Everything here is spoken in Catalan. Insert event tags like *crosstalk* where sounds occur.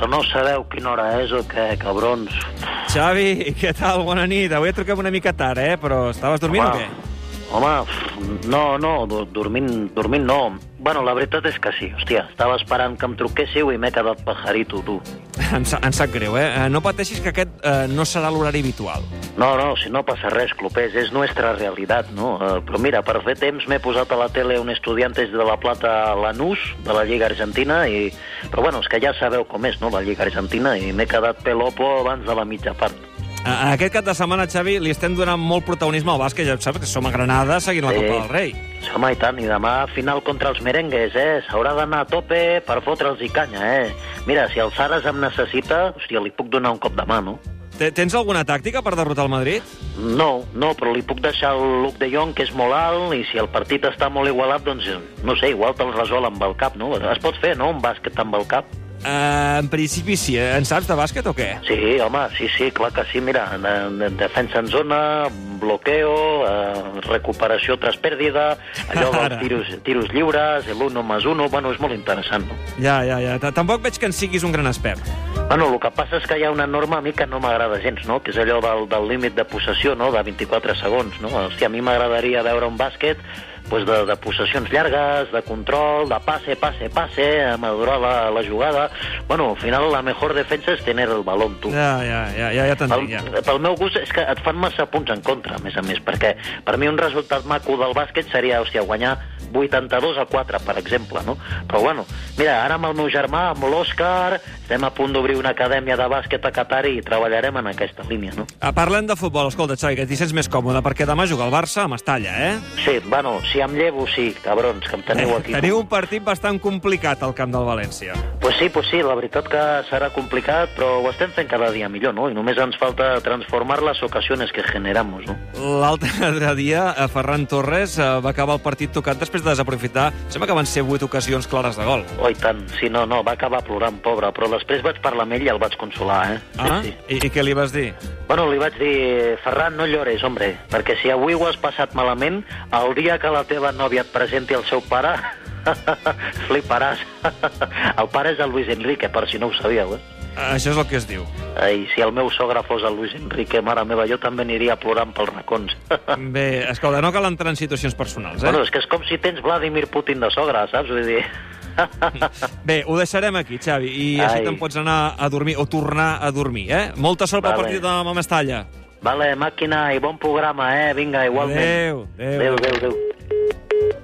que no sabeu quina hora és o què, cabrons? Xavi, què tal? Bona nit. Avui et truquem una mica tard, eh? Però estaves dormint Home, o què? Home, no, no, do- dormint, dormint no. Bueno, la veritat és que sí, hòstia, estava esperant que em truquéssiu i m'he quedat pajarito, tu. Em, sa- em sap greu, eh? Eh, No pateixis que aquest eh, no serà l'horari habitual. No, no, si no passa res, Clopés, és nostra realitat, no? Eh, però mira, per fer temps m'he posat a la tele un Estudiantes de la Plata Lanús, de la Lliga Argentina, i... però bueno, és que ja sabeu com és, no?, la Lliga Argentina, i m'he quedat pelopo abans de la mitja part. Eh, Aquest cap de setmana, Xavi, li estem donant molt protagonisme al bàsquet. Ja saps que som a Granada seguint la Sí. Copa del Rei. Home, i tant, i demà final contra els merengues, eh? S'haurà d'anar a tope per fotre'ls i canya, eh? Mira, si el Saras em necessita, hòstia, li puc donar un cop de mà, no? Te- Tens alguna tàctica per derrotar el Madrid? No, no, però li puc deixar el Luc de Jong, que és molt alt, i si el partit està molt igualat, doncs, no sé, igual te'l resol amb el cap, no? Es pot fer, no?, un bàsquet amb el cap. Eh, en principi sí. eh? En saps de bàsquet o què? Sí, home, sí, sí, clar que sí. Mira, de, de, defensa en zona, bloqueo, eh, recuperació tras pèrdida, allò *laughs* dels tiros, tiros lliures, l'uno més uno, bueno, és molt interessant, no? Ja, ja, ja. Tampoc veig que en siguis un gran expert. Bueno, el que passa és que hi ha una norma a mi que no m'agrada gens, no? que és allò del, del límit de possessió, no? de 24 segons. No? Hòstia, a mi m'agradaria veure un bàsquet pues, de, de possessions llargues, de control, de passe, passe, passe, a madurar la, la jugada... Bueno, al final la mejor defensa és tener el balón, tu. Ja, ja, ja, ja, ja Pel, t'entenc, ja. pel meu gust és que et fan massa punts en contra, a més a més, perquè per mi un resultat maco del bàsquet seria, hòstia, guanyar 82 a 4, per exemple, no? Però bueno, mira, ara amb el meu germà, amb l'Òscar, estem a punt d'obrir una acadèmia de bàsquet a Qatar i treballarem en aquesta línia, no? Ah, Parlem de futbol. Escolta, Xavi, que t'hi sents més còmode, perquè demà juga el Barça a Mestalla, eh? Sí, bueno, si em llevo, sí, cabrons, que em teniu aquí. *laughs* Teniu un partit bastant complicat al camp del València. Pues sí, pues sí, la veritat que serà complicat, però ho estem fent cada dia millor, no? I només ens falta transformar les ocasiones que generamos, no? L'altre *laughs* dia, eh, Ferran Torres eh, va acabar el partit tocat després de desaprofitar... Sembla que van ser vuit ocasions clares de gol. Oh, i tant. Sí, no, no, va acabar plorant, pobre, però després vaig parlar amb ell i el vaig consolar, eh? Ah? Sí, sí. I, I què li vas dir? Bueno, li vaig dir, Ferran, no llores, hombre, perquè si avui ho has passat malament, el dia que la teva nòvia et presenti el seu pare, *laughs* fliparàs. el pare és el Luis Enrique, per si no ho sabíeu, eh? Això és el que es diu. I si el meu sogre fos el Luis Enrique, mare meva, jo també aniria plorant pels racons. *laughs* Bé, escolta, no cal entrar en situacions personals, eh? Bueno, és que és com si tens Vladimir Putin de sogre, saps? Vull dir... *laughs* Bé, ho deixarem aquí, Xavi, i així Ai. te'n pots anar a dormir, o tornar a dormir, eh? Molta sort pel Vale. partit de Mestalla. Vale, màquina, i bon programa, eh? Vinga, igualment. Adéu, adéu. Adéu, adéu, adéu.